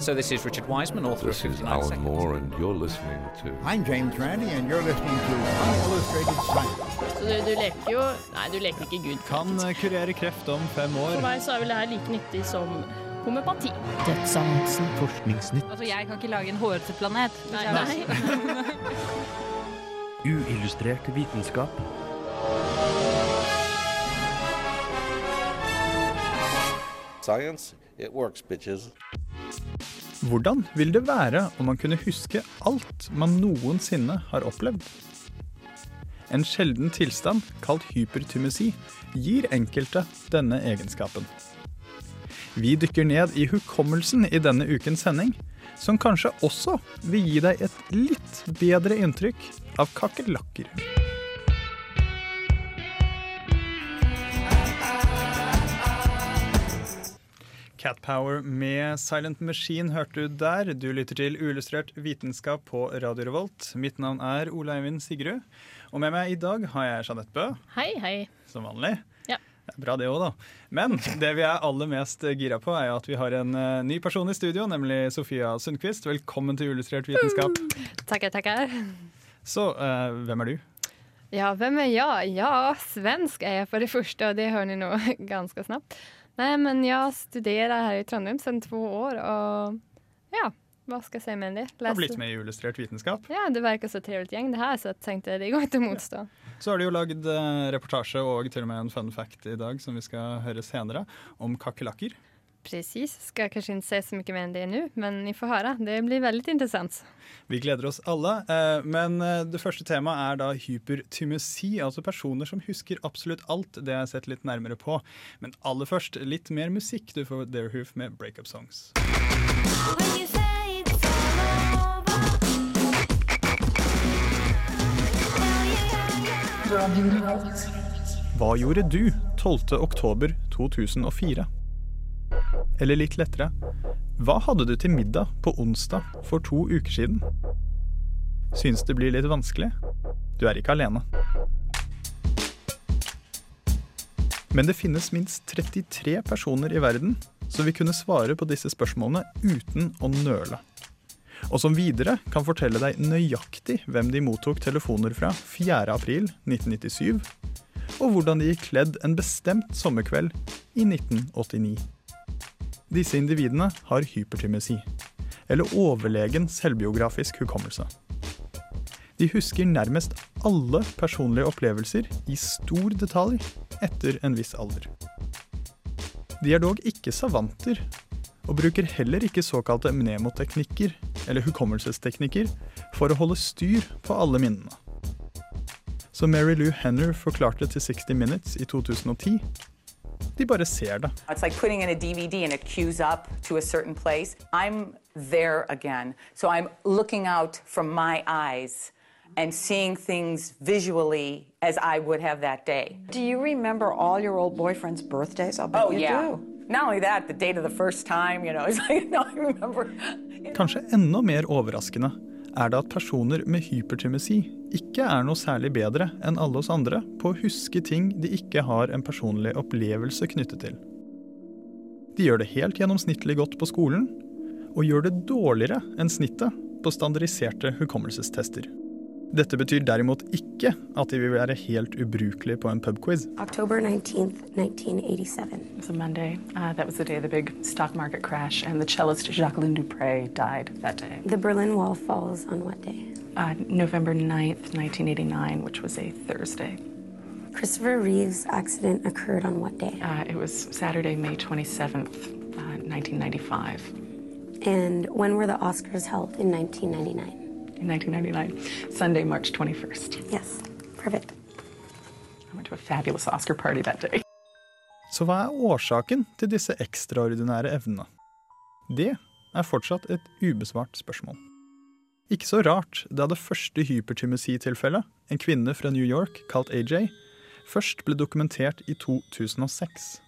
So this is Richard Wiseman, author This of is 59 Alan Seconds. Moore, and you're listening to I'm James Randi, and you're listening to Unillustrated Science. Så du, du leker jo Nei, du leker ikke Gud. Kan eh, kurere kreft om fem år. For meg så er vel det her like nyttig som homøopati. Forskningsnytt. Altså, jeg kan ikke lage en hårete planet. Nei, nei. Uillustrert vitenskap. Science. It works, bitches. Hvordan vil det være om man kunne huske alt man noensinne har opplevd? En sjelden tilstand, kalt hypertymesi, gir enkelte denne egenskapen. Vi dykker ned i hukommelsen i denne ukens sending, som kanskje også vil gi deg et litt bedre inntrykk av kakerlakker. Cat Power med Silent Machine hørte du der. Du lytter til Uillustrert vitenskap på Radio Revolt. Mitt navn er Ole Eivind Sigrud. Og med meg i dag har jeg Jeanette Bø, Hei, hei. som vanlig. Ja. Bra det òg, da. Men det vi er aller mest gira på, er jo at vi har en eh, ny person i studio, nemlig Sofia Sundquist. Velkommen til Uillustrert vitenskap. Takker, takker. Så uh, hvem er du? Ja, hvem er jeg? Ja, svensk er jeg for det første, og det hører ni nå ganske snabbt. Nej, men jeg studerer her i Trondheim siden to år og ja, hva skal jeg si med det? Du har blitt med i Illustrert vitenskap. Ja, det verkar så trivelig gjeng det her, så jeg tenkte det går ikke å motstå. Så har du jo lagd eh, reportasje og til og med en fun fact i dag som vi skal høre senere, om kakerlakker. Precis, ska kanskje ikke si så mye mer enn det nå, men ni får høre. Det blir veldig interessant. Vi gleder oss alle. eh, Men eh, det første temaet er da hypertymesi, altså personer som husker absolutt alt. Det har jeg sett litt nærmere på. Men aller først litt mer musikk. Du får Derehoof med Breakup Songs. Hva gjorde du 12. oktober 2004? Eller litt lettere, hva hadde du til middag på onsdag for to uker siden? Syns det blir litt vanskelig? Du er ikke alene. Men det finnes minst 33 personer i verden som vil kunne svare på disse spørsmålene uten å nøle. Og som videre kan fortelle deg nøyaktig hvem de mottok telefoner fra 4.4.1997, og hvordan de gikk kledd en bestemt sommerkveld i 1989. Disse individene har hypertymesi, eller overlegen selvbiografisk hukommelse. De husker nærmest alle personlige opplevelser i stor detalj etter en viss alder. De er dog ikke savanter, og bruker heller ikke såkalte mnemoteknikker eller hukommelsesteknikker for å holde styr på alle minnene. Som Mary Lou Henner forklarte til 60 Minutes i 2010, de bare ser det. It's like putting in a DVD and it queues up to a certain place. I'm there again. So I'm looking out from my eyes and seeing things visually as I would have that day. Do you remember all your old boyfriend's birthdays? I'll bet Oh, you yeah. do. Not only that, the date of the first time, you know, it's like, no, I remember. Kanskje enda mer overraskende er det at personer med hypertymesi ikke er noe særlig bedre enn alle oss andre på å huske ting de ikke har en personlig opplevelse knyttet til. De gjør det helt gjennomsnittlig godt på skolen, og gjør det dårligere enn snittet på standardiserte hukommelsestester. Dette betyr derimot ikke at de vil være helt ubrukelige på en pubquiz. October 19th, 1987. It was a Monday. Uh, that was the day of the big stock market crash, and the cellist Jacqueline Dupre died that day. The Berlin Wall falls on what day? Uh, November 9th, 1989, which was a Thursday. Christopher Reeve's accident occurred on what day? Uh, it was Saturday, May 27th, uh, 1995. And when were the Oscars held in 1999? In 1999, Sunday, March 21st. Yes, perfect. I went to a fabulous Oscar party that day. Så hva er årsaken til disse ekstraordinære evnene? Det er fortsatt et ubesvart spørsmål. Ikke så rart, da det første hypertymesi-tilfellet, en kvinne fra New York kalt AJ, først ble dokumentert i 2006.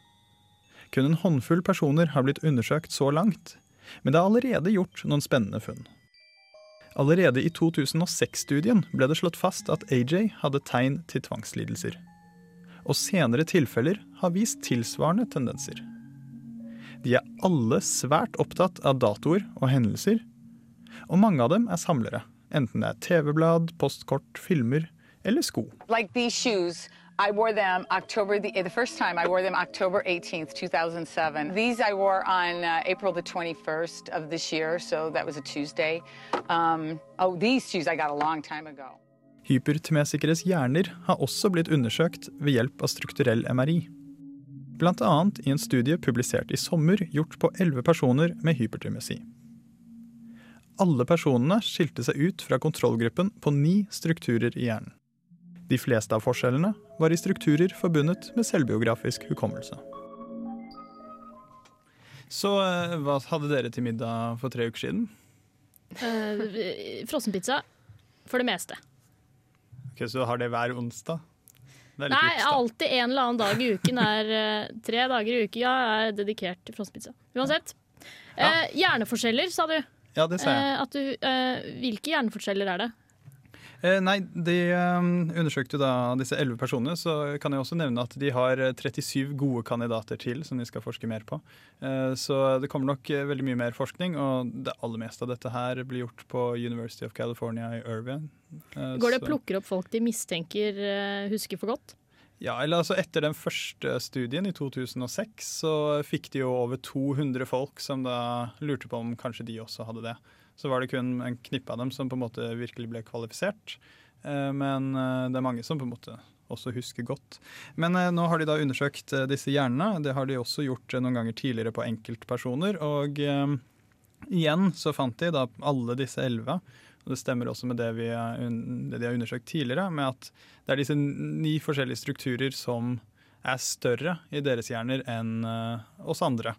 Kun en håndfull personer har blitt undersøkt så langt, men det er allerede gjort noen spennende funn. Allerede i 2006-studien ble det slått fast at AJ hadde tegn til tvangslidelser. Og senere tilfeller har vist tilsvarende tendenser. De er alle svært opptatt av datoer og hendelser, og mange av dem er samlere. Enten det er TV-blad, postkort, filmer eller sko. Like these shoes, I wore them October, the, the first time I wore them October 18th, 2007. These I wore on uh, April the 21st of this year, so that was a Tuesday. Um, oh, these shoes I got a long time ago. Hypertymesikeres hjerner har også blitt undersøkt ved hjelp av strukturell MRI. Annet i en studie publisert i sommer gjort på elleve personer med hypertymesi. Alle personene skilte seg ut fra kontrollgruppen på ni strukturer i hjernen. De fleste av forskjellene var i strukturer forbundet med selvbiografisk hukommelse. Så eh, hva hadde dere til middag for tre uker siden? Uh, Frossenpizza. For det meste. Ok, Så har det hver onsdag? Det Nei, juks, alltid en eller annen dag i uken er eh, Tre dager i uken ja, er dedikert til frossenpizza. Uansett. Eh, hjerneforskjeller, sa du. Ja, det sa jeg. Eh, at du eh, hvilke hjerneforskjeller er det? Eh, nei, de eh, undersøkte jo da disse elleve personene, så kan jeg også nevne at de har eh, 37 gode kandidater til som de skal forske mer på. Eh, så det kommer nok eh, veldig mye mer forskning, og det aller meste av dette her blir gjort på University of California i Irvine. Eh, Går det og plukker opp folk de mistenker eh, husker for godt? Ja, eller altså Etter den første studien i 2006 så fikk de jo over 200 folk som da lurte på om kanskje de også hadde det. Så var det kun en knippe av dem som på en måte virkelig ble kvalifisert. Eh, Men eh, det er mange som på en måte også husker godt. Men eh, nå har de da undersøkt disse hjernene. Det har de også gjort noen ganger tidligere på enkeltpersoner. Og igjen så fant de da alle disse elleve. Og det stemmer også med det, vi, det de har undersøkt tidligere, med at det er disse ni forskjellige strukturer som er større i deres hjerner enn oss andre.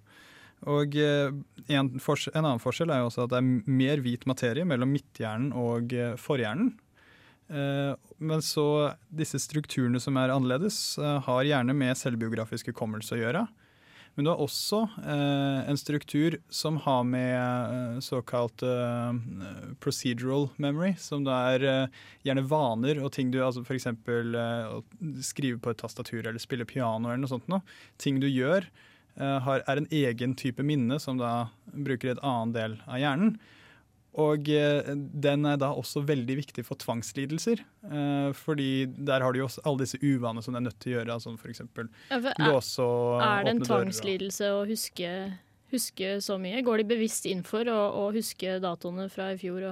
Og eh, en, en annen forskjell er jo også at det er mer hvit materie mellom midthjernen og eh, forhjernen. Eh, men så disse strukturene som er annerledes, har gjerne med selvbiografisk hukommelse å gjøre. Men du har også en struktur som har med såkalt procedural memory, som da er gjerne vaner og ting du altså F.eks. Eh, skrive på et tastatur eller spille piano eller noe sånt. Noe. Ting du gjør, har, er en egen type minne som da bruker et annen del av hjernen. Og eh, den er da også veldig viktig for tvangslidelser. Eh, fordi der har du jo også alle disse uvanene som du er nødt til å gjøre. Altså f.eks. Ja, for låse og Er det en åpne tvangslidelse å huske, huske så mye? Går de bevisst inn for å, å huske datoene fra i fjor?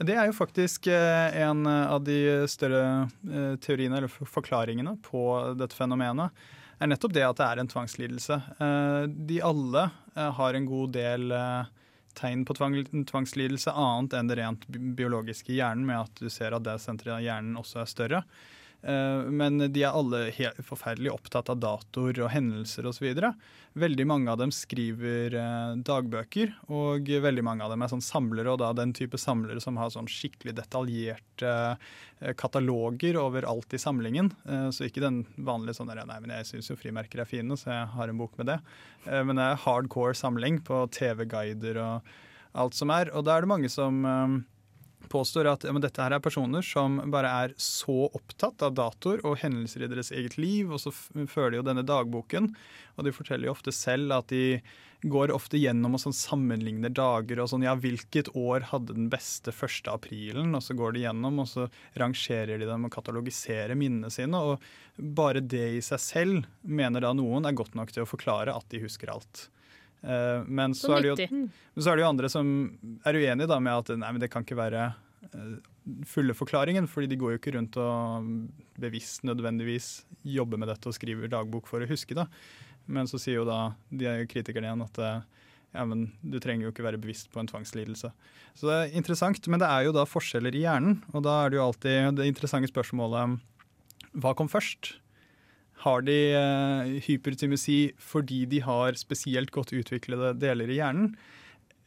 Det er jo faktisk eh, en av de større eh, teoriene eller forklaringene på dette fenomenet. Er nettopp det at det er en tvangslidelse. Eh, De alle eh, har en god del eh, tegn på tvangslidelse, annet enn det rent biologiske i hjernen, med at du ser at det senteret av hjernen også er større. Eh, Men de er alle helt forferdelig opptatt av datoer og hendelser osv. Veldig mange av dem skriver eh, dagbøker, og veldig mange av dem er sånn samlere, og da den type samlere som har sånn skikkelig detaljerte eh, kataloger over alt i samlingen. Så ikke den vanlige sånn der, nei, men jeg syns jo frimerker er fine, så jeg har en bok med det. Men det er hardcore samling på TV-guider og alt som er. Og da er det mange som påstår at ja, dette her er personer som bare er så opptatt av datoer og hendelser i deres eget liv, og så føler de jo denne dagboken. Og de forteller jo ofte selv at de går ofte gjennom og sånn sammenligner dager og sånn Ja, hvilket år hadde den beste 1. aprilen? Og så går de gjennom, og så rangerer de dem og katalogiserer minnene sine. Og bare det i seg selv mener da noen er godt nok til å forklare at de husker alt. Eh, Men så, Så er det jo, men så er det jo andre som er uenige med at nei, men det kan ikke være eh, fulle forklaringen, fordi de går jo ikke rundt og bevisst nødvendigvis jobber med dette og skriver dagbok for å huske Da. Men så sier jo da de er kritikerne igjen at eh, ja, men du trenger jo ikke være bevisst på en tvangslidelse. Så det er interessant, men det er jo da forskjeller i hjernen, og da er det jo alltid det interessante spørsmålet hva kom først? Har de eh, hypertymesi fordi de har spesielt godt utviklede deler i hjernen?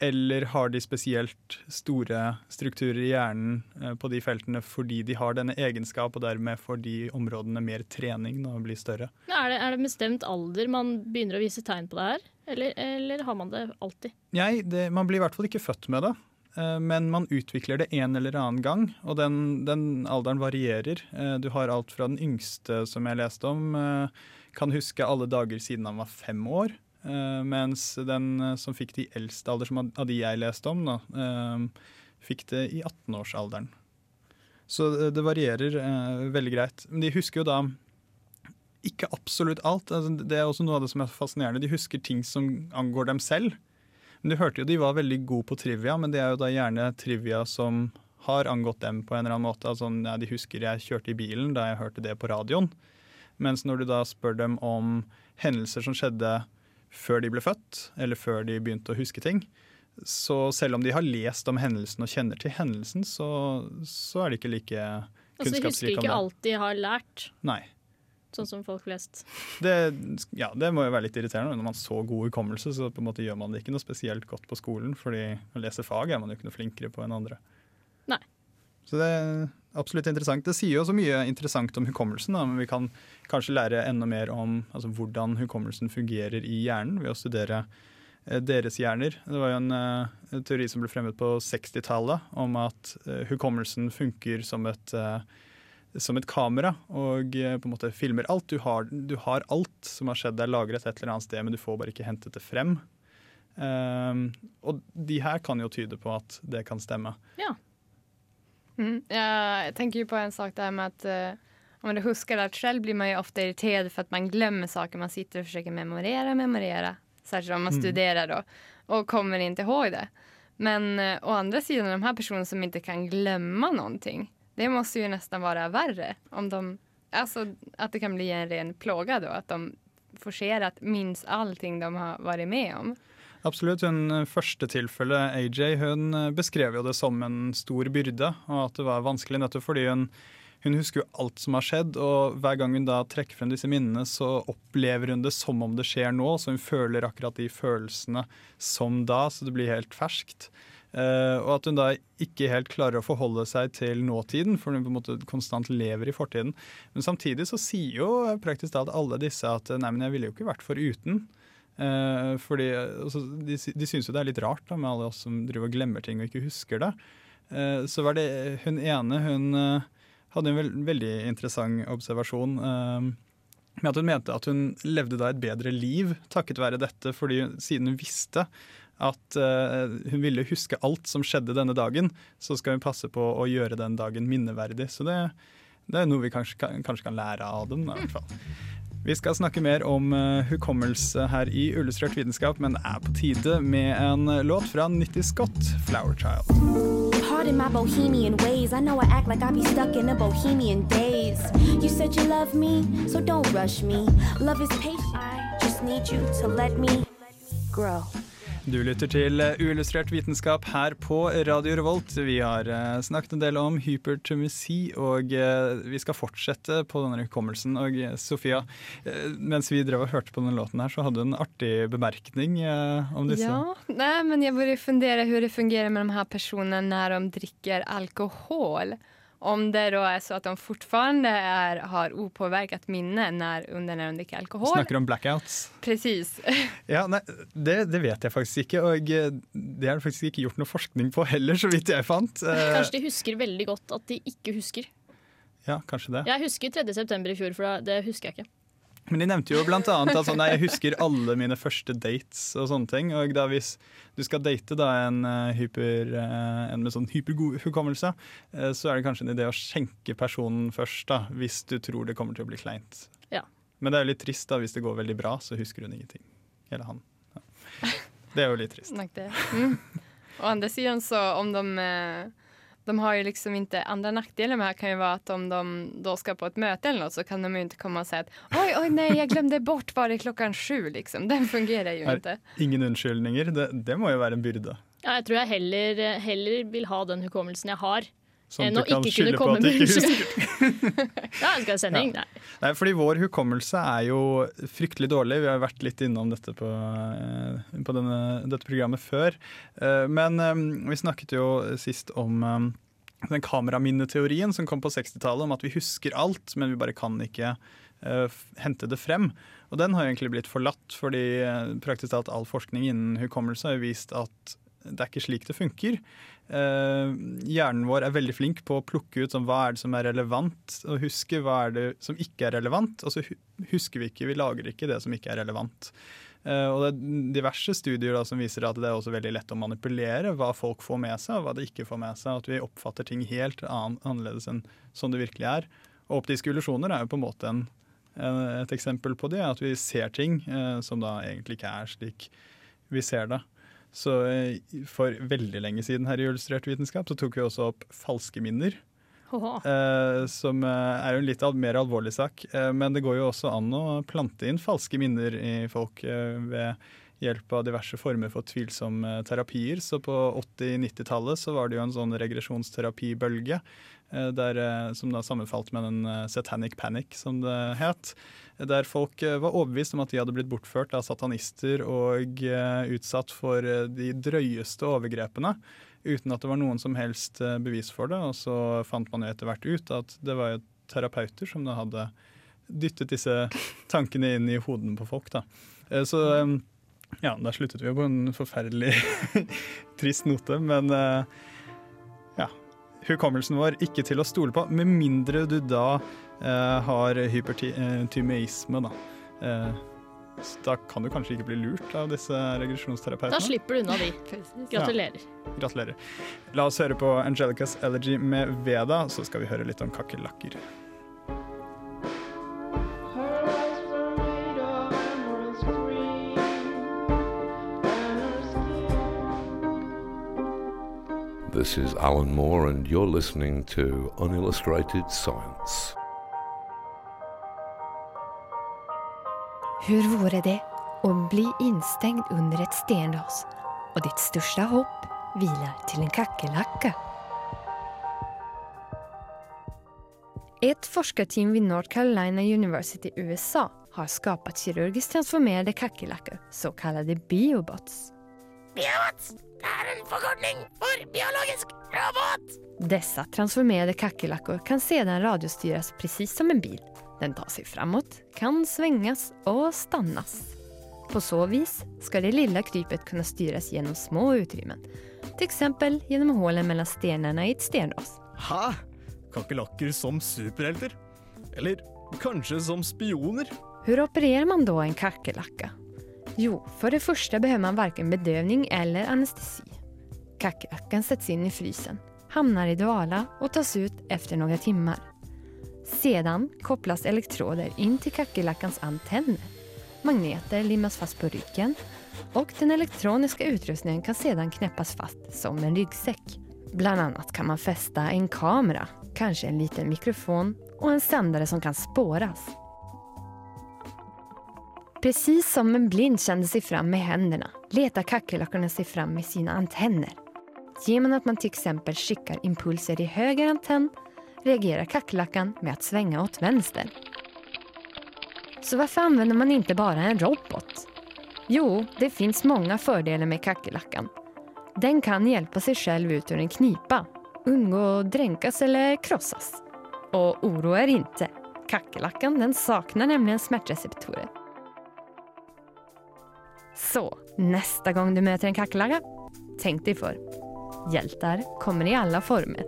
Eller har de spesielt store strukturer i hjernen eh, på de feltene fordi de har denne egenskap, og dermed får de områdene mer trening når de blir større? er, det, er det bestemt alder man begynner å vise tegn på det her? Eller, eller har man det alltid? Nei, det, man blir i hvert fall ikke født med det, men man utvikler det en eller annen gang. Og den, den alderen varierer. Eh, Du har alt fra den yngste som jeg leste om, eh, kan huske alle dager siden han var fem år. eh, mens den eh, som fikk de eldste alder, som av de jeg leste om, da, eh, fikk det i 18-årsalderen. Så det, varierer eh, veldig greit. Men de husker jo da ikke absolutt alt. Altså, det er også noe av det som er fascinerende. De husker ting som angår dem selv. Men du hørte jo de var veldig gode på trivia, men det er jo da gjerne trivia som har angått dem på en eller annen måte. Altså, ja, de husker jeg kjørte i bilen da jeg hørte det på radioen. Mens når du da spør dem om hendelser som skjedde før de ble født, eller før de begynte å huske ting, så selv om de har lest om hendelsen og kjenner til hendelsen, så, så er de ikke like Altså, de husker ikke alt de har lært, Nei. Sånn som folk flest. Det, ja, det må jo være litt irriterende. Når man har så god hukommelse, så på en måte gjør man det ikke noe spesielt godt på skolen, fordi å lese fag er man jo ikke noe flinkere på enn andre. Nei. Så det er absolutt interessant. Det sier jo så mye interessant om hukommelsen, da, men vi kan kanskje lære enda mer om altså, hvordan hukommelsen fungerer i hjernen ved å studere eh, deres hjerner. Det var jo en, uh, teori som ble fremmet på 60-tallet om at uh, hukommelsen funker som et eh, som et kamera og eh, på en måte filmer alt. Du har, du har alt som har skjedd, er lagret et eller annet sted, men du får bare ikke hentet det frem. Um, og de her kan jo tyde på at det kan stemme. Ja. Mm. Ja, jag tänker ju på en sak der med at uh, om man husker at selv blir man jo ofte irritert for at man glemmer saker. Man sitter og forsøker å memorere. memorere. Særlig om man Mm. studerer da, og kommer ikke husker det. Men å uh, andra sidan, de här personerna som ikke kan glömma någonting. Det måste ju nästan vara värre. Om de, alltså att det kan bli en ren plåga då. Att de forcerat minns allting de har varit med om. Absolutt. Hun eh, første tilfellet, AJ, hun eh, beskrev jo det som en stor byrde, og at det var vanskelig nettopp fordi hun, hun husker jo alt som har skjedd, og hver gang hun da trekker frem disse minnene, så opplever hun det som om det skjer nå, så hun føler akkurat de følelsene som da, så det blir helt ferskt. Eh, og at hun da ikke helt klarer å forholde seg til nåtiden, for hun på en måte konstant lever i fortiden. Men samtidig så sier jo praktisk talt alle disse at nei, men jeg ville jo ikke vært foruten. Uh, fordi altså, de, de syns jo det er litt rart da, med alle oss som driver og glemmer ting og ikke husker det. Eh, så var det hun ene Hun eh, hadde en vel, veldig interessant observasjon. eh, med at hun mente at hun levde da et bedre liv takket være dette, fordi hun, siden hun visste at eh, hun ville huske alt som skjedde denne dagen, så skal hun passe på å gjøre den dagen minneverdig. Så det, det er noe vi kanskje kan, kanskje kan lære av dem. Da, i hvert fall. Vi skal snakke mer om eh, hukommelse her i Illustrert vitenskap, men det er på tide med en låt fra Nitty Scott, 'Flower Child'. Pardon my bohemian ways. I know I act like I be stuck in a bohemian days. You said you love me, so don't rush me. Love is patient. I just need you to let me grow. Du lytter til eh, Uillustrert vitenskap her på Radio Revolt. Vi har eh, snakket en del om hypertomisi, og eh, vi skal fortsette på denne hukommelsen. Og Sofia, mens vi drev og hørte på denne låten her, så hadde du en artig bemerkning om disse. Ja, nei, men jag började på hvordan det fungerer med de her personene når de drikker alkohol. Om det da er så at de fortfarande är, har opåverkat minne när, under när de dricker alkohol. Snakker om blackouts. Precis. Ja, nei, det, det vet jeg faktisk ikke, og eh, det er det faktisk ikke gjort noe forskning på heller, så vidt jeg fant. Eh, Kanskje de husker veldig godt at de ikke husker. Ja, kanskje det. Jeg husker 3. september i fjor, for det husker jeg ikke. Men de nevnte jo blant annet at sånn, jeg husker alle mine første dates og sånne ting. Og da hvis du skal date da en, eh, hyper, eh, en med sånn hypergod hukommelse, eh, så er det kanskje en idé å skjenke personen først, da, hvis du tror det kommer til å bli kleint. Ja. Men det er jo litt trist da, hvis det går veldig bra, så husker hun ingenting. Eller han. Ja. Det er jo litt trist. Nok det. Mm. Og andre siden så om de, eh, de har ju liksom inte andra nackdelen med det här kan ju vara att om de då ska på ett möte eller något så kan de ju inte komma och säga att oj, oj, nej, jag glömde bort var det klockan sju liksom. Den fungerar ju inte. ingen unnskyldninger. Det, det må jo være en byrde. Ja, jeg tror jeg heller, heller vil ha den hukommelsen jeg har, Sånn at du kan skylde på at du ikke husker. ja, skal sending. Ja. Nei. Nei, fordi vår hukommelse er jo fryktelig dårlig. Vi har vært litt innom dette på, eh, på denne, dette programmet før. Eh, Men vi snakket jo sist om den kameraminneteorien som kom på 60-tallet, om at vi husker alt, men vi bare kan ikke hente det frem. Og den har egentlig blitt forlatt, fordi praktisk talt all forskning innen hukommelse har vist at det er ikke slik det funker. Eh, hjernen vår er veldig flink på å plukke ut sånn, hva er det som er relevant, og huske hva er det som ikke er relevant. Og så husker vi ikke, vi lager ikke det som ikke er relevant. Eh, og det er diverse studier da, som viser at det er også veldig lett å manipulere hva folk får med seg, og hva de ikke får med seg. At vi oppfatter ting helt annen, annerledes enn sånn det virkelig er. Og optiske illusjoner er jo på en måte en, et eksempel på det. At vi ser ting eh, som da egentlig ikke er slik vi ser det. Så eh, for veldig lenge siden her i Illustrert vitenskap så tok vi også opp falske minner. Eh, som eh, er jo en litt mer alvorlig sak. Eh, men det går jo også an å plante inn falske minner i folk eh, ved hjelp av diverse former for tvilsomme terapier. Så på 80-90-tallet så var det jo en sånn regresjonsterapibølge der, eh, som da sammenfalt med den eh, satanic panic, som det het. Der folk eh, var overbevist om at de hadde blitt bortført av satanister og eh, utsatt for eh, de drøyeste overgrepene uten at det var noen som helst eh, bevis for det. Og så fant man jo etter hvert ut at det var jo terapeuter som da hadde dyttet disse tankene inn i hodene på folk. da. Eh, Så eh, ja, da sluttet vi jo på en forferdelig trist note, men eh. Hukommelsen vår ikke til å stole på, med mindre du da eh, har hypertymeisme, da. Eh, da kan du kanskje ikke bli lurt av disse regresjonsterapeutene. Da slipper du unna de. Gratulerer. Gratulerer. La oss høre på Angelicas Elegy med Veda, så skal vi høre litt om kakerlakker. This is Alan Moore, and you're listening to Unillustrated Science. Hur vore det om bli instängd under ett stenras och ditt största hopp vilar till en kackerlacka? Ett forskarteam vid North Carolina University i USA har skapat kirurgiskt transformerade kackerlackor, så kallade biobots. Det er en forkortning for biologisk robot! Dessa transformerade kackerlackor kan sedan radiostyras precis som en bil. Den tar sig framåt, kan svängas och stannas. På så vis ska det lilla krypet kunna styras genom små utrymmen. Till exempel genom hålen mellan stenarna i ett stenras. Hæ? Kakerlakker som superhelter? Eller kanskje som spioner? Hur opererar man då en kackerlacka? Jo, för det första behöver man varken bedövning eller anestesi. Kackerlackan sätts in i frysen, hamnar i dvala och tas ut efter några timmar. Sedan kopplas elektroder in till kackerlackans antenner. Magneter limmas fast på ryggen och den elektroniska utrustningen kan sedan knäppas fast som en ryggsäck. Bland annat kan man fästa en kamera, kanske en liten mikrofon och en sändare som kan spåras. Precis som en blind kände sig fram med händerna letar kackerlackorna sig fram med sina antenner. Genom att man till exempel skickar impulser i höger antenn reagerar kackerlackan med att svänga åt vänster. Så varför använder man inte bara en robot? Jo, det finns många fördelar med kackerlackan. Den kan hjälpa sig själv ut ur en knipa, undgå att dränkas eller krossas. Och oroa er inte. Kackerlackan den saknar nämligen smärtreceptorer. Så, neste gang du møter en kakerlakke, tenk deg for. Hjelter kommer i alle former.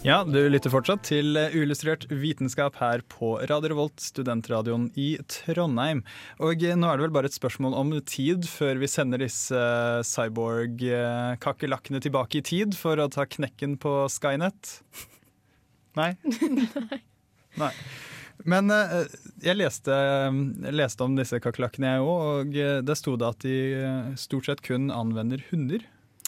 Ja, du lytter fortsatt til eh, Uillustrert vitenskap her på Radio Revolt, studentradioen i Trondheim. Og eh, nå er det vel bare et spørsmål om tid før vi sender disse eh, cyborg-kakerlakkene tilbake i tid for å ta knekken på Skynet. Nei? Nei? Nei. Men eh, jeg leste, jeg leste om disse kakerlakkene, jeg òg, og eh, det sto det at de eh, stort sett kun anvender hunder,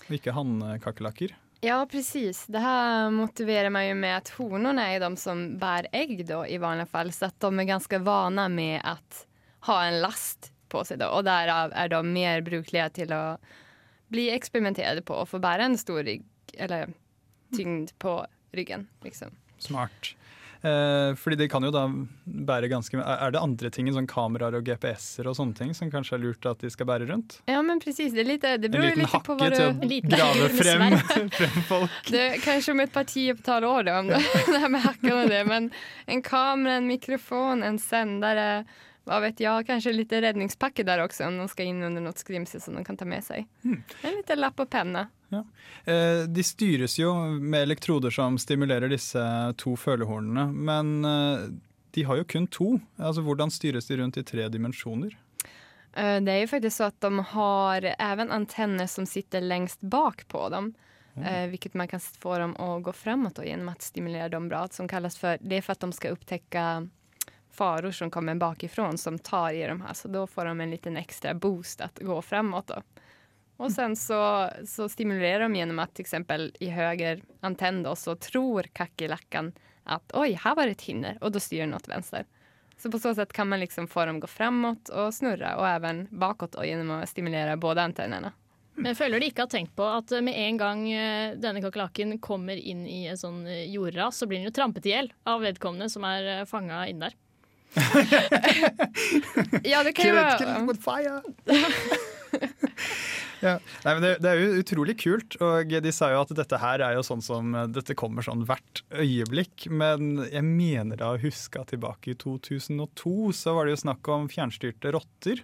og ikke hannkakerlakker. Ja, precis. Det her motiverer meg jo med at honene er de som bærer egg, da, i vanlige fall. Så de er ganske vana med å ha en last på seg, da. Og derav er de mer brukelige til å bli eksperimentert på og få bære en stor rygg, eller tyngd på ryggen. Liksom. Smart. Eh, fordi det kan jo da bære ganske Er det andre ting, sånn kameraer og GPS-er og sånne ting, som kanskje er lurt at de skal bære rundt? Ja, men presis. Det, lite, det En litt på liten du En liten hakke til å grave frem, frem folk. Det, kanskje om et par tiotal år då, om det, det med hackan og det. Men en kamera, en mikrofon, en sendere hva vet jeg, kanskje litt redningspakke der også, om de skal inn under noe skrimsel som de kan ta med sig. En liten lapp og penna. Eh, de styres jo med elektroder som stimulerer disse to følehornene, men eh, de har jo kun to. Altså, Hvordan styres de rundt i tre dimensjoner? Eh, Det er jo faktisk så at de har även antenner som sitter lengst bak på dem. Mm. vilket man kan få dem å gå framåt då, genom att stimulera dem bra. Som kallas för, det er for at de skal upptäcka faror som kommer bakifrån som tar i de her. Så da får de en liten ekstra boost att gå framåt. Då. Och sen så, så stimulerar de genom att till exempel i höger antenn då, så tror kackerlackan att oj, här var det ett hinder och då styr den åt vänster. Så på så sätt kan man liksom få dem gå framåt och snurra och även bakåt då, genom att stimulera båda antennerna. Men jeg føler de ikke har tenkt på at med en gang eh, denne kakerlakken kommer inn i en sånn eh, jordras, så blir den jo trampet i hjel av vedkommende som er fanga inn der. Ja, det kan jo Kill ja. Nei, det, det er jo utrolig kult, og de sa jo at dette her er jo sånn som Dette kommer sånn hvert øyeblikk, men jeg mener da å huske at tilbake i 2002 så var det jo snakk om fjernstyrte rotter.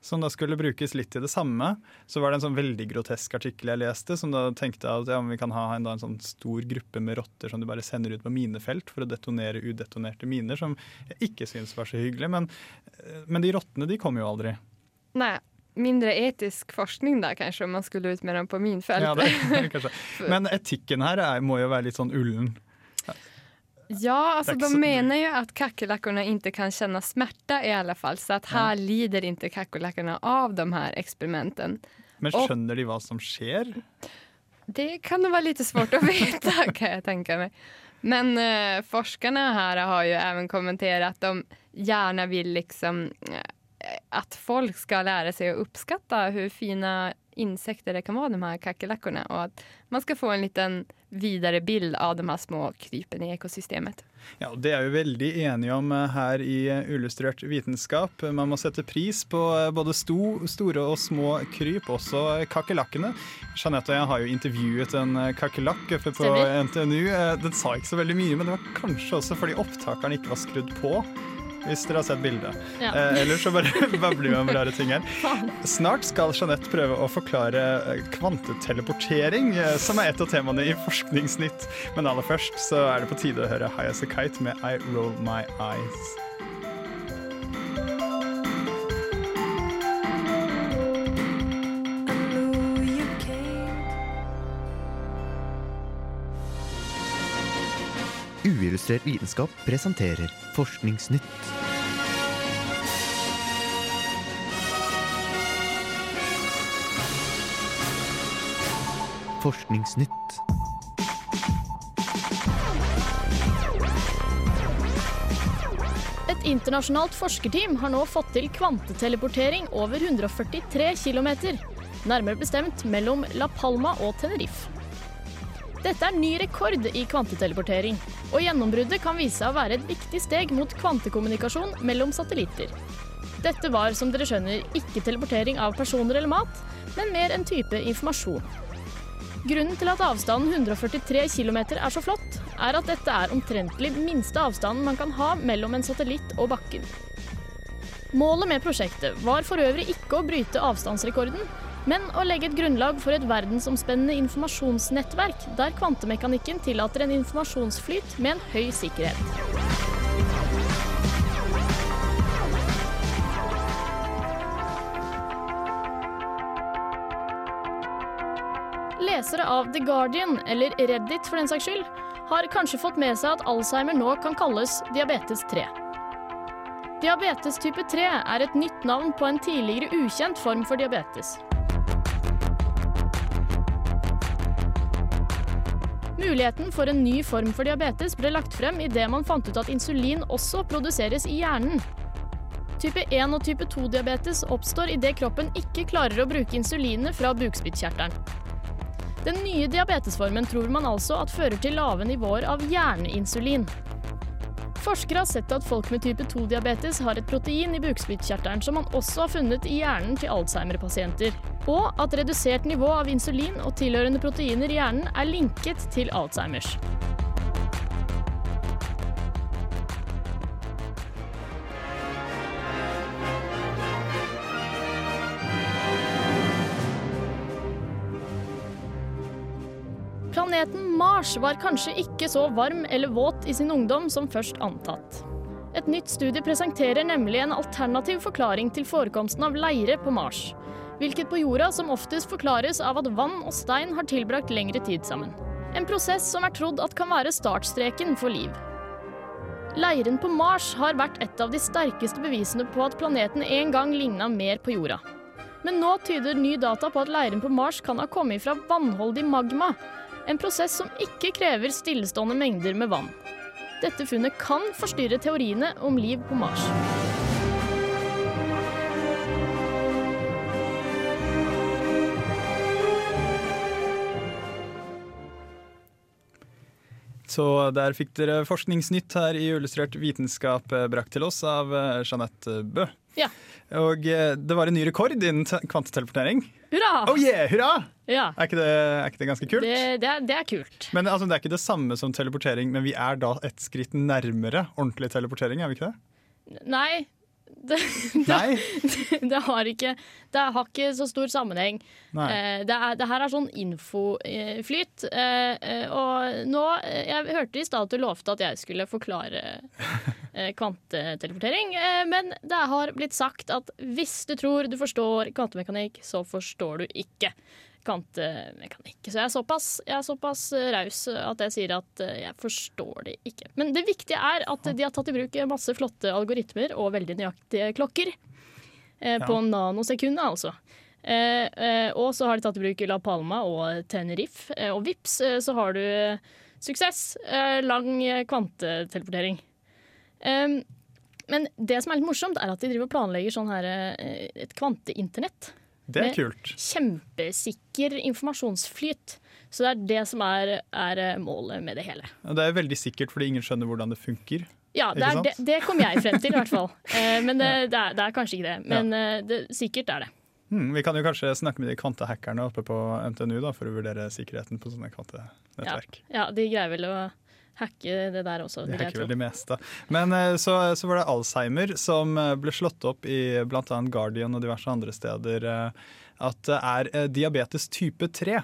Som da skulle brukes litt til det samme. Så var det en sånn veldig grotesk artikkel jeg leste, som da tenkte at ja, vi kan ha en, da, en sånn stor gruppe med rotter som du bare sender ut på minefelt for å detonere udetonerte miner, som jeg ikke syns var så hyggelig. Men, men de rottene de kom jo aldri. Nej, mindre etisk forskning da, kanskje, om man skulle ut med dem på minfält. Ja, det. Men etikken her er, må jo være litt sånn ullen. Ja, altså, de så- menar ju att kackerlackorna inte kan kjenne smerte, i alle fall. Så at her ja. lider ikke kakerlakkene av de her eksperimentene. Men skjønner skjønner de hva som skjer? Det kan det være litt svårt å vite, kan jeg tenke meg. Men uh, forskerne her har jo også kommentert at de gjerne vil liksom eh, att folk ska lära sig att uppskatta hur fina insekter det kan vara, de här kackerlackorna. Och att man ska få en liten vidare bild av de här små krypen i ekosystemet. Ja, Det er vi veldig enige om eh, her i eh, Illustrert vitenskap. Man må sette pris på eh, både sto, store og små kryp, også kakerlakkene. Jeanette og jeg har jo intervjuet en kakerlakk på Stemmer. NTNU. Den sa ikke så veldig mye, men det var kanskje også fordi opptakeren ikke var skrudd på. Hvis dere har sett bildet. Ja. Eh, ellers så bare babler vi om rare ting her. Snart skal Jeanette prøve å forklare eh, kvanteteleportering, eh, som er et av temaene i Forskningsnytt. Men aller først så er det på tide å høre High As A Kite med I Roll My Eyes. Uillustrert vitenskap presenterer Forskningsnytt. Forskningsnytt. Et internasjonalt forskerteam har nå fått til kvanteteleportering over 143 km, nærmere bestemt mellom La Palma og Tenerife. Dette er ny rekord i kvanteteleportering, og gjennombruddet kan vise seg å være et viktig steg mot kvantekommunikasjon mellom satellitter. Dette var, som dere skjønner, ikke teleportering av personer eller mat, men mer en type informasjon. Grunnen til at avstanden 143 km er så flott, er at dette er omtrentlig minste avstanden man kan ha mellom en satellitt og bakken. Målet med prosjektet var for øvrig ikke å bryte avstandsrekorden, men å legge et grunnlag for et verdensomspennende informasjonsnettverk der kvantemekanikken tillater en informasjonsflyt med en høy sikkerhet. Lesere av The Guardian, eller Reddit for den saks skyld, har kanskje fått med seg at Alzheimer nå kan kalles diabetes 3. Diabetes type 3 er et nytt navn på en tidligere ukjent form for diabetes. Muligheten for en ny form for diabetes ble lagt frem idet man fant ut at insulin også produseres i hjernen. Type 1 og type 2-diabetes oppstår idet kroppen ikke klarer å bruke insulinet fra bukspyttkjertelen. Den nye diabetesformen tror man altså at fører til lave nivåer av hjerneinsulin. Forskere har sett at folk med type 2-diabetes har et protein i bukspyttkjertelen som man også har funnet i hjernen til Alzheimer-pasienter, og at redusert nivå av insulin og tilhørende proteiner i hjernen er linket til Alzheimers. Mars var kanskje ikke så varm eller våt i sin ungdom som først antatt. Et nytt studie presenterer nemlig en alternativ forklaring til forekomsten av leire på Mars. Hvilket på jorda som oftest forklares av at vann og stein har tilbrakt lengre tid sammen. En prosess som er trodd at kan være startstreken for liv. Leiren på Mars har vært et av de sterkeste bevisene på at planeten en gang ligna mer på jorda. Men nå tyder ny data på at leiren på Mars kan ha kommet fra vannholdig magma. En prosess som ikke krever stillestående mengder med vann. Dette funnet kan forstyrre teoriene om liv på Mars. Så der fikk dere forskningsnytt her i Illustrert vitenskap eh, brakt til oss av eh, Jeanette Bø. Ja. Og eh, det var en ny rekord innen kvanteteleportering. Hurra! Oh yeah, hurra! Ja, Er ikke det, er ikke det ganske kult? det, det, er, det er kult. Men altså, Det er ikke det samme som teleportering, men vi er da et skritt nærmere ordentlig teleportering, er vi ikke det? Nei. Det, det, det har ikke Det har ikke så stor sammenheng. Eh, det, er, det her er sånn infoflyt. Eh, eh, og nå eh, Jeg hørte i stad at du lovte at jeg skulle forklare eh, kvanteteleportering. Eh, men det har blitt sagt at hvis du tror du forstår kvantemekanikk, så forstår du ikke kvantemekanikk. Så jeg er såpass, jeg er såpass eh, raus at jeg sier at eh, jeg forstår det ikke. Men det viktige er at de har tatt i bruk masse flotte algoritmer og veldig nøyaktige klokker. Eh, Ja. På nanosekundet, altså. Eh, eh, og så har de tatt i bruk La Palma og Tenerife. Eh, og vips, eh, så har du eh, suksess. Eh, lang eh, kvanteteleportering. Men det som er litt morsomt, er at de driver og planlegger sånn her, eh, et kvanteinternett. Det er kult. Kjempesikker informasjonsflyt. Så det er det som er, er eh, målet med det hele. Det er veldig sikkert fordi ingen skjønner hvordan det funker. Ja, det, er, det, det kom jeg frem til, i hvert fall. Eh, men det, det, er, er kanskje ikke det. Men ja. det, sikkert er det. Hmm, vi kan jo kanskje snakke med de kvantehackerne oppe på NTNU da, for å vurdere sikkerheten på sånne Ja, kvantenettverk. ja, de greier vel å hacke det der også. De hacker vel det meste. Men eh, så, så var det Alzheimer som eh, ble slått opp i bl.a. Guardian og diverse andre steder. eh, At det er diabetes type 3.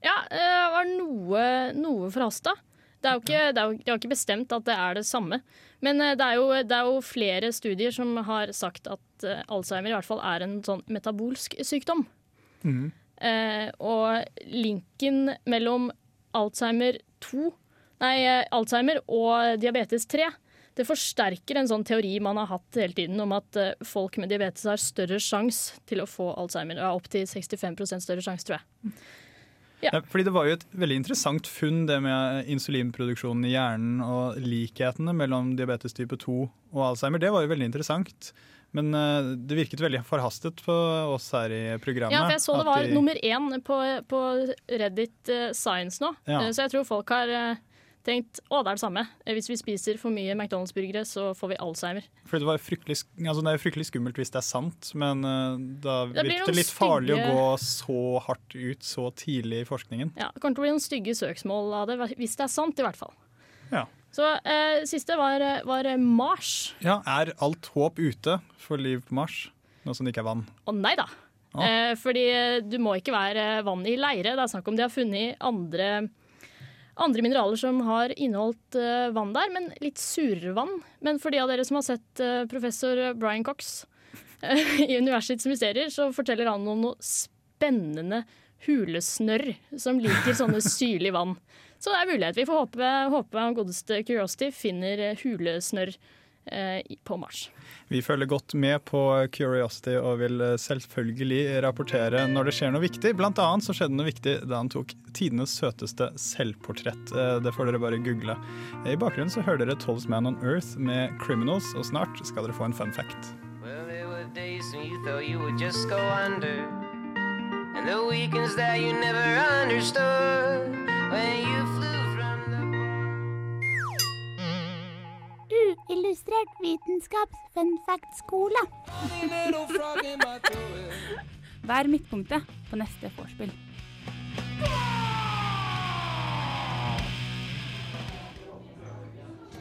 Ja, det var noe, noe forhasta. Det er jo ikke, det er jo, de har ikke bestemt at det er det samme. Men det er, jo, det er jo flere studier som har sagt at Alzheimer i hvert fall er en sånn metabolsk sykdom. Eh, og linken mellom Alzheimer 2, nei, eh, Alzheimer og diabetes 3 det forsterker en sånn teori man har hatt hele tiden om at eh, folk med diabetes har større sjanse til å få Alzheimer. Ja, Opptil 65% større sjanse, tror jeg. Ja. Ja, fordi Det var jo et veldig interessant funn det med insulinproduksjonen i hjernen og likhetene mellom diabetes type 2 og Alzheimer. Det var jo veldig interessant. Men eh, det virket veldig forhastet på oss her i programmet. Ja, for jeg så det var de- nummer én på, på Reddit Science nå. Ja. Så jeg tror folk har tenkt å, det er det samme. Eh, Hvis vi spiser for mye McDonald's-burgere, så får vi Alzheimer. Fordi det, var fryktelig, altså det er fryktelig skummelt hvis det er sant, men eh, da Det blir det litt farlig stygge- å gå så hardt ut så tidlig i forskningen. Ja, Det kommer til å bli noen stygge søksmål av det, hvis det er sant, i hvert fall. Ja. Så eh, siste var, eh, var Mars. Ja, Er alt håp ute for liv på Mars, nå som det ikke er vann? Å nei da. Ah. Eh, fordi du må ikke være vann i leire. Det er snakk om de har funnet andre, andre mineraler som har inneholdt eh, vann der, men litt surere vann. Men for de av dere som har sett eh, professor Brian Cox eh, i Universets mysterier, så forteller han om noe spennende hulesnørr som liker sånne syrlig vann. Så det er mulighet. Vi får håpe, håpe godeste Curiosity finner hulesnørr på Mars. Vi følger godt med på Curiosity og vil eh, selvfølgelig rapportere når det skjer noe viktig. Blant annet så skjedde noe viktig da han tok tidenes søteste selvportrett. Eh, Det får dere bare google. I bakgrunnen så hører dere Tolls Man on Earth med Criminals, og snart skal dere få en fun fact. Well, there were days when you thought you would just go under. And the weekends that you never understood. When you flew Uillustrert vitenskaps-funfact-skole. Vær midtpunktet på neste vorspiel.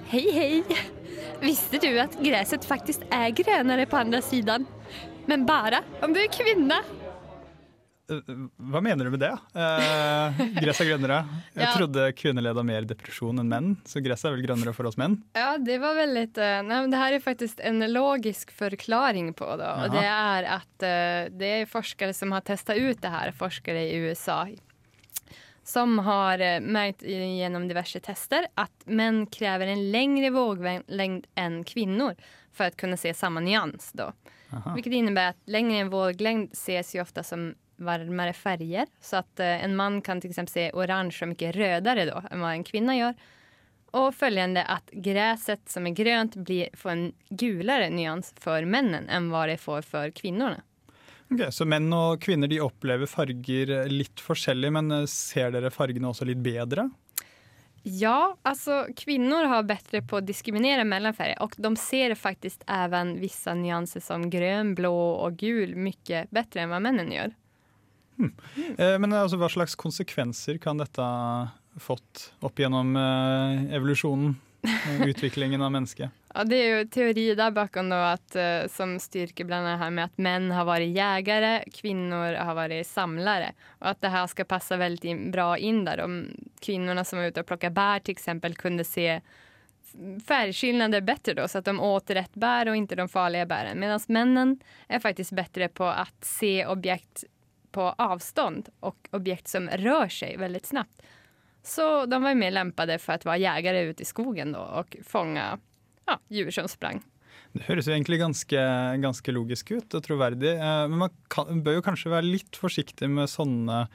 Hei, hei. Visste du at gresset faktisk er grønnere på andre siden? Men bare om du er kvinna. Eh, hva mener du med det? Eh, gress er grønnere. Jeg Ja. trodde kvinner led av mer depresjon enn menn, så gress er vel grønnere for oss menn? Ja, det var vel litt Nei, men det her er faktisk en logisk forklaring på det. Og det er att eh, det er forskere som har testa ut det her, forskere i USA. Som har merket gjennom diverse tester at menn krever en lengre våglengd enn kvinnor for å kunne se samme nyans. Hvilket innebærer at lengre våglängd ses jo ofte som varmare färger. Så att eh, en man kan till exempel se orange och mycket rödare då än vad en kvinna gör. Och följande att gräset som är grönt blir, får en gulare nyans för männen än vad det får för kvinnorna. Ok, Så menn og kvinner de opplever farger litt forskjellig, men eh, ser dere fargene også litt bedre? Ja, altså kvinner har bedre på å diskriminere mellom mellanfärger Og de ser faktisk også visse nyanser som grønn, blå og gul mye bedre enn hva mennene gör. Eh, Men altså, hva slags konsekvenser kan dette ha fått opp gjennom eh, evolusjonen? eh, Utviklingen av mennesket? Ja, det er jo teori der bakom att, eh, som styrker bland her med at menn har vært jegere, kvinner har vært samlere. Og at det her skal passe veldig bra inn der. Om kvinnene som var ute og plukket bær, f.eks., kunne se färgskillnader bättre då så att de åt rätt bär och inte de farliga bären. Medan männen är faktiskt bättre på att se objekt på avstånd och objekt som rör sig väldigt snabbt. Så de var mer lämpade för att vara jägare ute i skogen då och fånga ja, djur som sprang. Det høres jo egentlig ganske, ganske logisk ut og troverdig, eh, men man kan, bør jo kanskje være litt forsiktig med sånne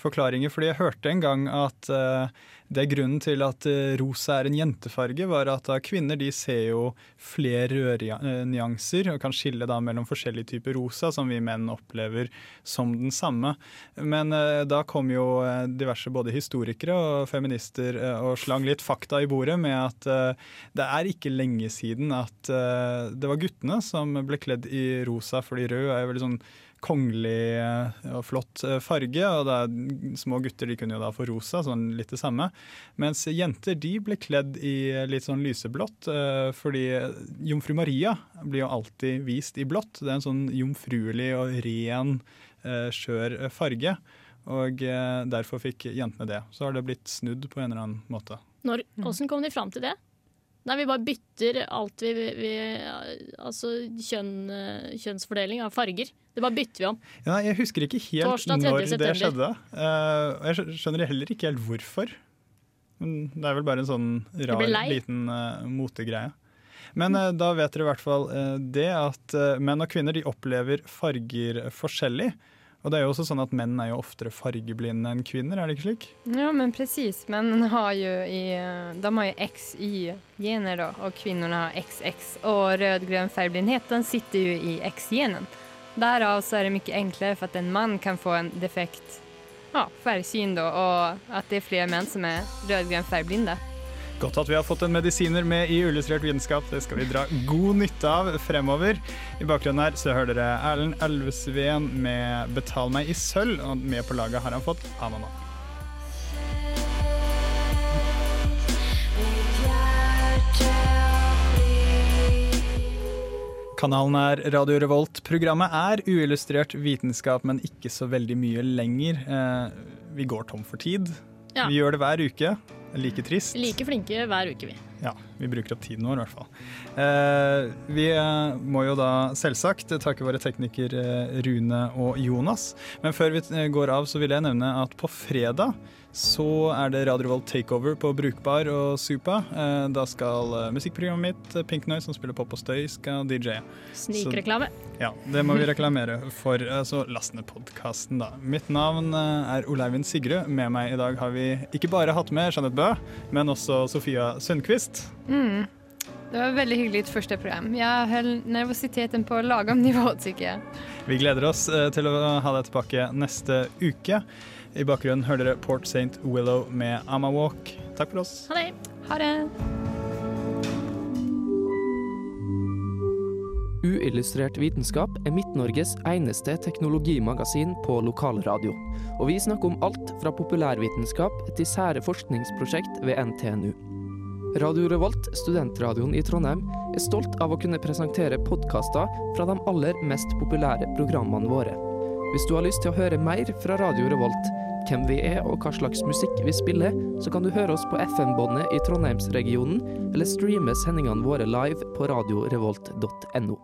forklaringer. fordi jeg hørte en gang at uh, det grunnen til at eh, rosa er en jentefarge, var at da kvinner de ser jo flere rødnyanser og kan skille da mellom forskjellige typer rosa, som vi menn opplever som den samme. Men uh, da kom jo diverse både historikere og feminister uh, og slang litt fakta i bordet med at det er ikke lenge siden at det var guttene som ble kledd i rosa, fordi rød er jo veldig sånn kongelig eh, og flott eh, farge, og det er små gutter de kunne jo da få rosa, sånn litt det samme. Mens jenter de ble kledd i litt sånn lyseblått, eh, fordi jomfru Maria blir jo alltid vist i blått. Det er en sånn jomfruelig og ren, eh, skjør farge. Og derfor fikk jentene det. Så har det blitt snudd på en eller annen måte. Når, hvordan kom de fram til det? Nei, vi bare bytter alt vi, vi Altså kjønn, kjønnsfordeling av farger. Det bare bytter vi om. Ja, jeg husker ikke helt Torsdag 3. når det skjedde. Og jeg skjønner heller ikke helt hvorfor. Men det er vel bare en sånn rar, liten uh, motegreie. Men uh, da vet dere i hvert fall det at menn og kvinner de opplever farger forskjellig. Og det er jo også sånn at menn er jo oftere fargeblinde enn kvinner, er det ikke slik? Ja, men precis. Menn har jo i, de har jo XY-gener da, og kvinnene har XX. Och rödgrön färgblindhet den sitter jo i X-genen. Derav så er det mye enklere for at en mann kan få en defekt ja, fargesyn, da, og at det er flere menn som är rödgrön färgblinda. Godt at vi har fått en medisiner med i Illustrert vitenskap. Det skal vi dra god nytte av fremover. I bakgrunnen her så hører dere Erlend Elvesveen med 'Betal meg i sølv', og med på laget har han fått Anana. Kanalen er Radio Revolt. Programmet er uillustrert vitenskap, men ikke så veldig mye lenger. Eh, vi går tom for tid. Ja. Vi gjør det hver uke. Like trist. Like flinke hver uke, vi. Ja, vi bruker opp tiden vår i hvert fall. Eh, vi eh, må jo da selvsagt takke våre tekniker eh, Rune og Jonas. Men før vi eh, går av, så vil jeg nevne at på fredag så er det Radio Revolt Takeover på Brukbar og Supa. Eh, da skal eh, musikkprogrammet mitt, eh, Pink Noise, som spiller pop og støy, skal DJ. Snikreklame. Ja, det må vi reklamere for. Så last ned podkasten, da. Mitt navn er Oleivind Sigrud. Med meg i dag har vi ikke bare hatt med Jeanette Bø, men også Sofia Sundquist. Mm. Det var veldig hyggelig ditt første program. Jeg höll nervositeten på lagom nivå tycker jag. Vi gleder oss til å ha deg tilbake neste uke. I bakgrunnen hører dere Port St. Willow med Amma Walk. Takk for oss. Ha det. Ha det. Uillustrert vitenskap er Midt-Norges eneste teknologimagasin på lokalradio. Og vi snakker om alt fra populærvitenskap til sære forskningsprosjekt ved NTNU. Radio Revolt, studentradioen i Trondheim, er stolt av å kunne presentere podkaster fra de aller mest populære programmene våre. Hvis du har lyst til å høre mer fra Radio Revolt, hvem vi er og hva slags musikk vi spiller, så kan du høre oss på FM-båndet i Trondheimsregionen, eller streame sendingene våre live på radiorevolt.no.